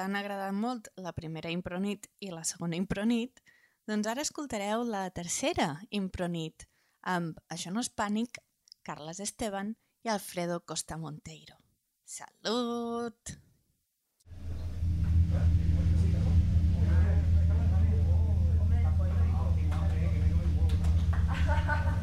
Han agradat molt la primera impronit i la segona impronit, doncs ara escoltareu la tercera impronit amb Això no és pànic, Carles Esteban i Alfredo Costa Monteiro. Salut! Falten dos.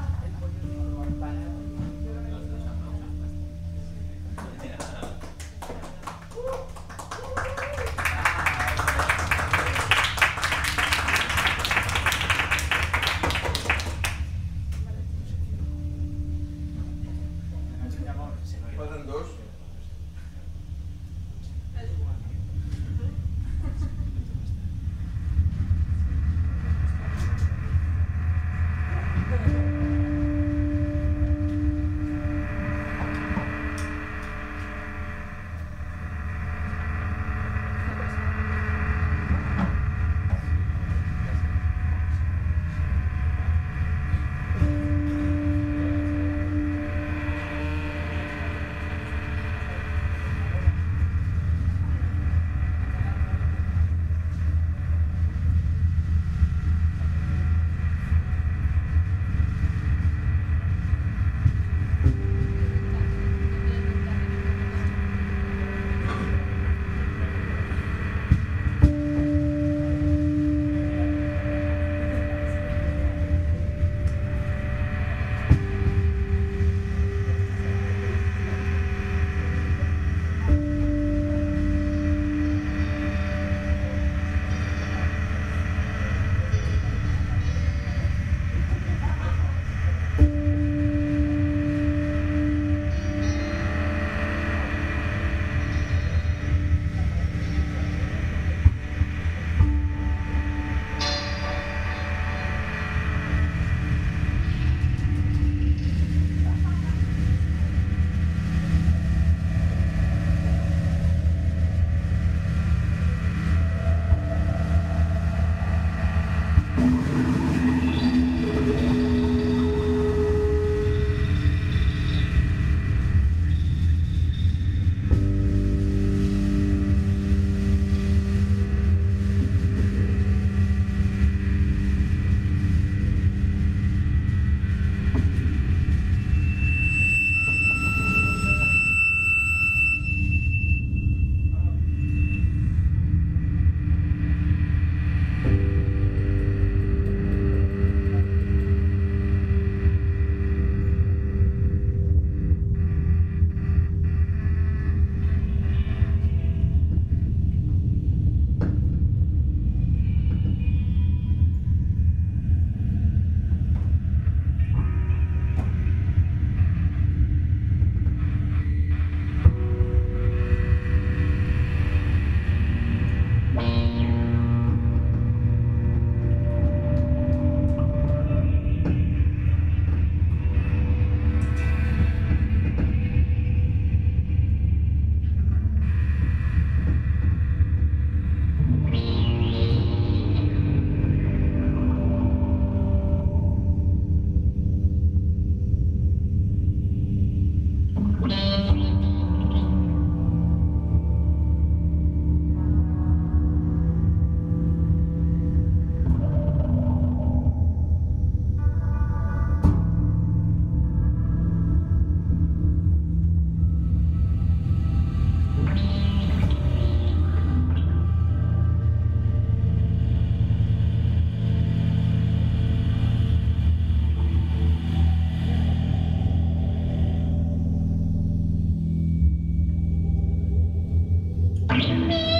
Musik